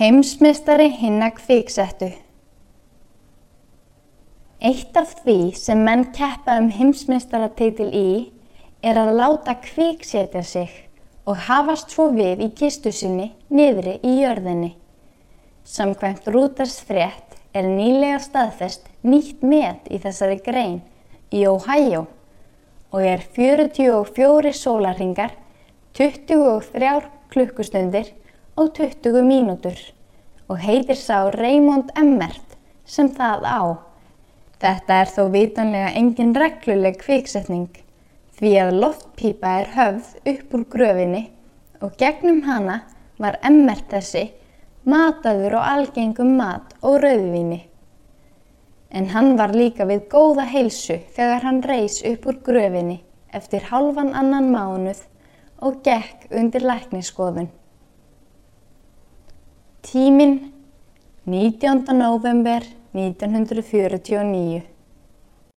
Heimsmeistari hinna kviksettu Eitt af því sem menn keppa um heimsmeistaratitil í er að láta kviksetja sig og hafast svo við í kistu sinni niðri í jörðinni. Samkvæmt Rútars frétt er nýlega staðfest nýtt met í þessari grein í Ohio og er 44 sólarhingar, 23 klukkustundir og 20 mínútur og heitir sá Raymond Emmert sem það á. Þetta er þó vitanlega engin regluleg kviksetning því að loftpípa er höfð upp úr gröfinni og gegnum hana var Emmert þessi mataður og algengum mat og rauðvíni. En hann var líka við góða heilsu þegar hann reys upp úr gröfinni eftir halvan annan mánuð og gekk undir lækniskoðun. Tíminn 19. november 1949